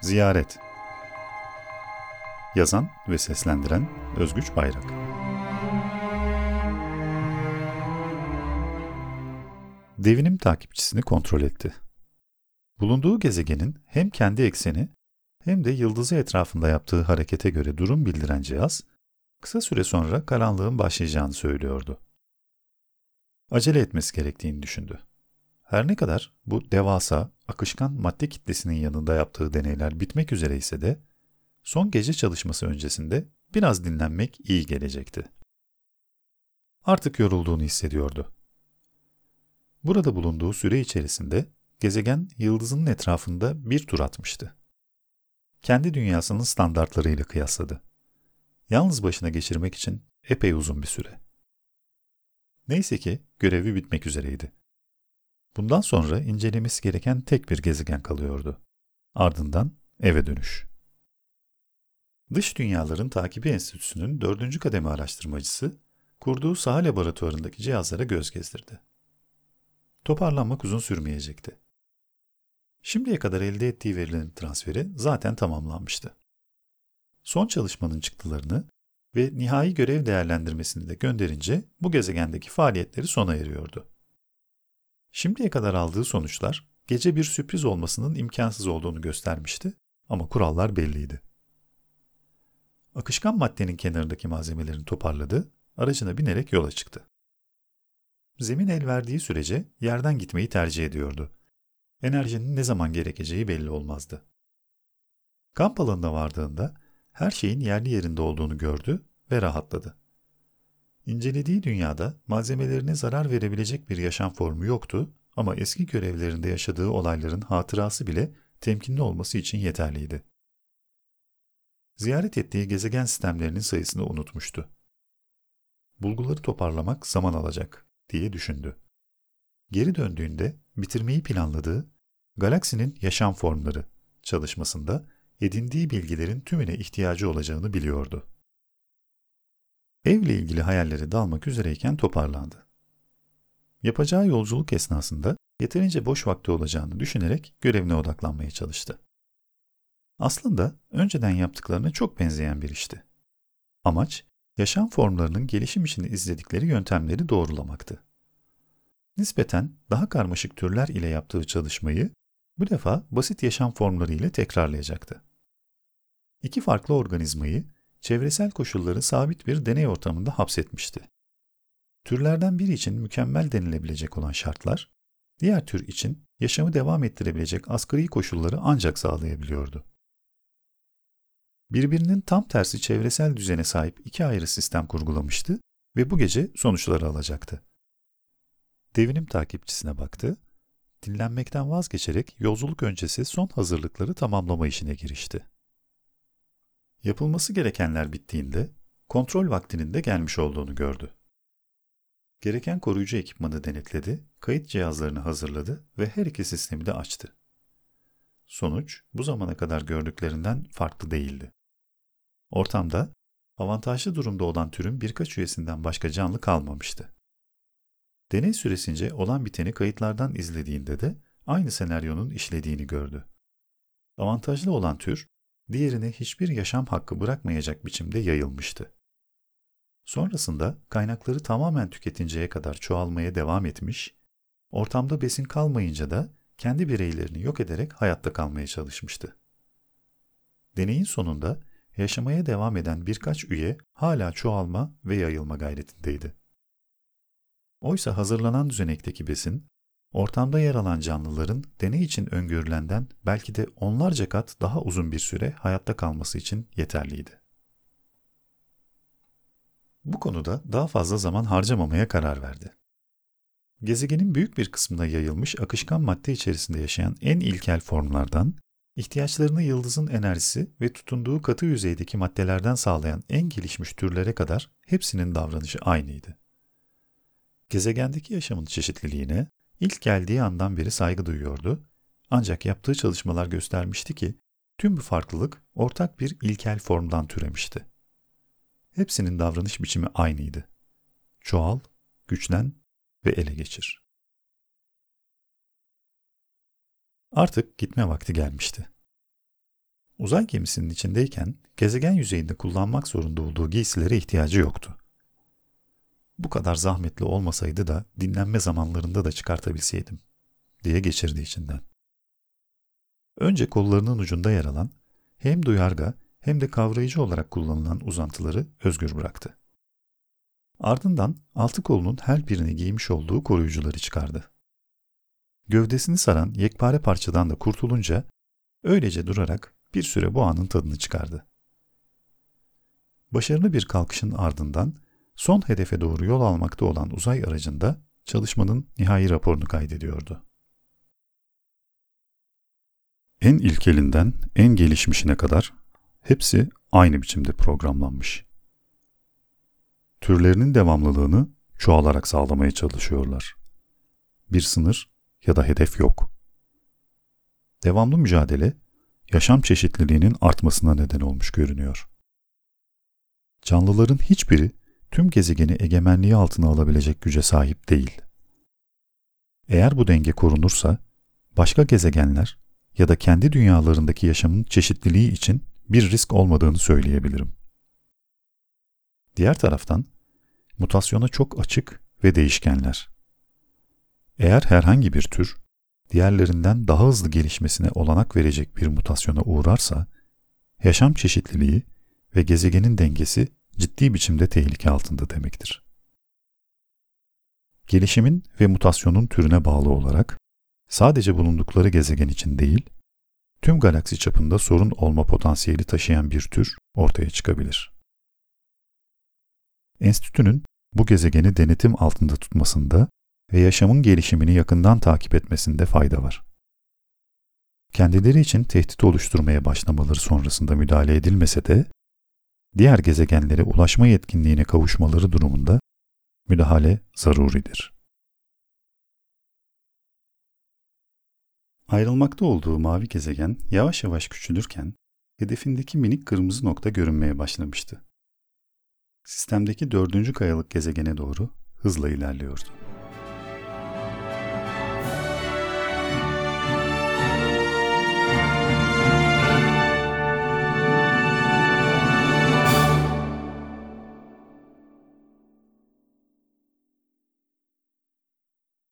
Ziyaret Yazan ve seslendiren Özgüç Bayrak Devinim takipçisini kontrol etti. Bulunduğu gezegenin hem kendi ekseni hem de yıldızı etrafında yaptığı harekete göre durum bildiren cihaz, kısa süre sonra karanlığın başlayacağını söylüyordu. Acele etmesi gerektiğini düşündü. Her ne kadar bu devasa, akışkan madde kitlesinin yanında yaptığı deneyler bitmek üzere ise de, son gece çalışması öncesinde biraz dinlenmek iyi gelecekti. Artık yorulduğunu hissediyordu. Burada bulunduğu süre içerisinde gezegen yıldızının etrafında bir tur atmıştı. Kendi dünyasının standartlarıyla kıyasladı. Yalnız başına geçirmek için epey uzun bir süre. Neyse ki görevi bitmek üzereydi. Bundan sonra incelemesi gereken tek bir gezegen kalıyordu. Ardından eve dönüş. Dış Dünyaların Takibi Enstitüsü'nün dördüncü kademe araştırmacısı, kurduğu saha laboratuvarındaki cihazlara göz gezdirdi. Toparlanmak uzun sürmeyecekti. Şimdiye kadar elde ettiği verilerin transferi zaten tamamlanmıştı. Son çalışmanın çıktılarını ve nihai görev değerlendirmesini de gönderince bu gezegendeki faaliyetleri sona eriyordu. Şimdiye kadar aldığı sonuçlar gece bir sürpriz olmasının imkansız olduğunu göstermişti ama kurallar belliydi. Akışkan maddenin kenarındaki malzemelerini toparladı, aracına binerek yola çıktı. Zemin el verdiği sürece yerden gitmeyi tercih ediyordu. Enerjinin ne zaman gerekeceği belli olmazdı. Kamp alanına vardığında her şeyin yerli yerinde olduğunu gördü ve rahatladı. İncelediği dünyada malzemelerine zarar verebilecek bir yaşam formu yoktu ama eski görevlerinde yaşadığı olayların hatırası bile temkinli olması için yeterliydi. Ziyaret ettiği gezegen sistemlerinin sayısını unutmuştu. Bulguları toparlamak zaman alacak diye düşündü. Geri döndüğünde bitirmeyi planladığı Galaksinin Yaşam Formları çalışmasında edindiği bilgilerin tümüne ihtiyacı olacağını biliyordu. Evle ilgili hayalleri dalmak üzereyken toparlandı. Yapacağı yolculuk esnasında yeterince boş vakti olacağını düşünerek görevine odaklanmaya çalıştı. Aslında önceden yaptıklarına çok benzeyen bir işti. Amaç, yaşam formlarının gelişim için izledikleri yöntemleri doğrulamaktı. Nispeten daha karmaşık türler ile yaptığı çalışmayı bu defa basit yaşam formları ile tekrarlayacaktı. İki farklı organizmayı çevresel koşulları sabit bir deney ortamında hapsetmişti. Türlerden biri için mükemmel denilebilecek olan şartlar, diğer tür için yaşamı devam ettirebilecek asgari koşulları ancak sağlayabiliyordu. Birbirinin tam tersi çevresel düzene sahip iki ayrı sistem kurgulamıştı ve bu gece sonuçları alacaktı. Devinim takipçisine baktı, dinlenmekten vazgeçerek yolculuk öncesi son hazırlıkları tamamlama işine girişti. Yapılması gerekenler bittiğinde kontrol vaktinin de gelmiş olduğunu gördü. Gereken koruyucu ekipmanı denetledi, kayıt cihazlarını hazırladı ve her iki sistemi de açtı. Sonuç bu zamana kadar gördüklerinden farklı değildi. Ortamda avantajlı durumda olan türün birkaç üyesinden başka canlı kalmamıştı. Deney süresince olan biteni kayıtlardan izlediğinde de aynı senaryonun işlediğini gördü. Avantajlı olan tür diğerine hiçbir yaşam hakkı bırakmayacak biçimde yayılmıştı. Sonrasında kaynakları tamamen tüketinceye kadar çoğalmaya devam etmiş, ortamda besin kalmayınca da kendi bireylerini yok ederek hayatta kalmaya çalışmıştı. Deneyin sonunda yaşamaya devam eden birkaç üye hala çoğalma ve yayılma gayretindeydi. Oysa hazırlanan düzenekteki besin Ortamda yer alan canlıların deney için öngörülenden belki de onlarca kat daha uzun bir süre hayatta kalması için yeterliydi. Bu konuda daha fazla zaman harcamamaya karar verdi. Gezegenin büyük bir kısmına yayılmış akışkan madde içerisinde yaşayan en ilkel formlardan, ihtiyaçlarını yıldızın enerjisi ve tutunduğu katı yüzeydeki maddelerden sağlayan en gelişmiş türlere kadar hepsinin davranışı aynıydı. Gezegendeki yaşamın çeşitliliğine, İlk geldiği andan beri saygı duyuyordu. Ancak yaptığı çalışmalar göstermişti ki tüm bu farklılık ortak bir ilkel formdan türemişti. Hepsinin davranış biçimi aynıydı. Çoğal, güçlen ve ele geçir. Artık gitme vakti gelmişti. Uzay gemisinin içindeyken gezegen yüzeyinde kullanmak zorunda olduğu giysilere ihtiyacı yoktu. Bu kadar zahmetli olmasaydı da dinlenme zamanlarında da çıkartabilseydim diye geçirdi içinden. Önce kollarının ucunda yer alan hem duyarga hem de kavrayıcı olarak kullanılan uzantıları özgür bıraktı. Ardından altı kolunun her birini giymiş olduğu koruyucuları çıkardı. Gövdesini saran yekpare parçadan da kurtulunca öylece durarak bir süre bu anın tadını çıkardı. Başarılı bir kalkışın ardından son hedefe doğru yol almakta olan uzay aracında çalışmanın nihai raporunu kaydediyordu. En ilkelinden en gelişmişine kadar hepsi aynı biçimde programlanmış. Türlerinin devamlılığını çoğalarak sağlamaya çalışıyorlar. Bir sınır ya da hedef yok. Devamlı mücadele, yaşam çeşitliliğinin artmasına neden olmuş görünüyor. Canlıların hiçbiri tüm gezegeni egemenliği altına alabilecek güce sahip değil. Eğer bu denge korunursa, başka gezegenler ya da kendi dünyalarındaki yaşamın çeşitliliği için bir risk olmadığını söyleyebilirim. Diğer taraftan, mutasyona çok açık ve değişkenler. Eğer herhangi bir tür, diğerlerinden daha hızlı gelişmesine olanak verecek bir mutasyona uğrarsa, yaşam çeşitliliği ve gezegenin dengesi ciddi biçimde tehlike altında demektir. Gelişimin ve mutasyonun türüne bağlı olarak sadece bulundukları gezegen için değil, tüm galaksi çapında sorun olma potansiyeli taşıyan bir tür ortaya çıkabilir. Enstitünün bu gezegeni denetim altında tutmasında ve yaşamın gelişimini yakından takip etmesinde fayda var. Kendileri için tehdit oluşturmaya başlamaları sonrasında müdahale edilmese de, diğer gezegenlere ulaşma yetkinliğine kavuşmaları durumunda müdahale zaruridir. Ayrılmakta olduğu mavi gezegen yavaş yavaş küçülürken hedefindeki minik kırmızı nokta görünmeye başlamıştı. Sistemdeki dördüncü kayalık gezegene doğru hızla ilerliyordu.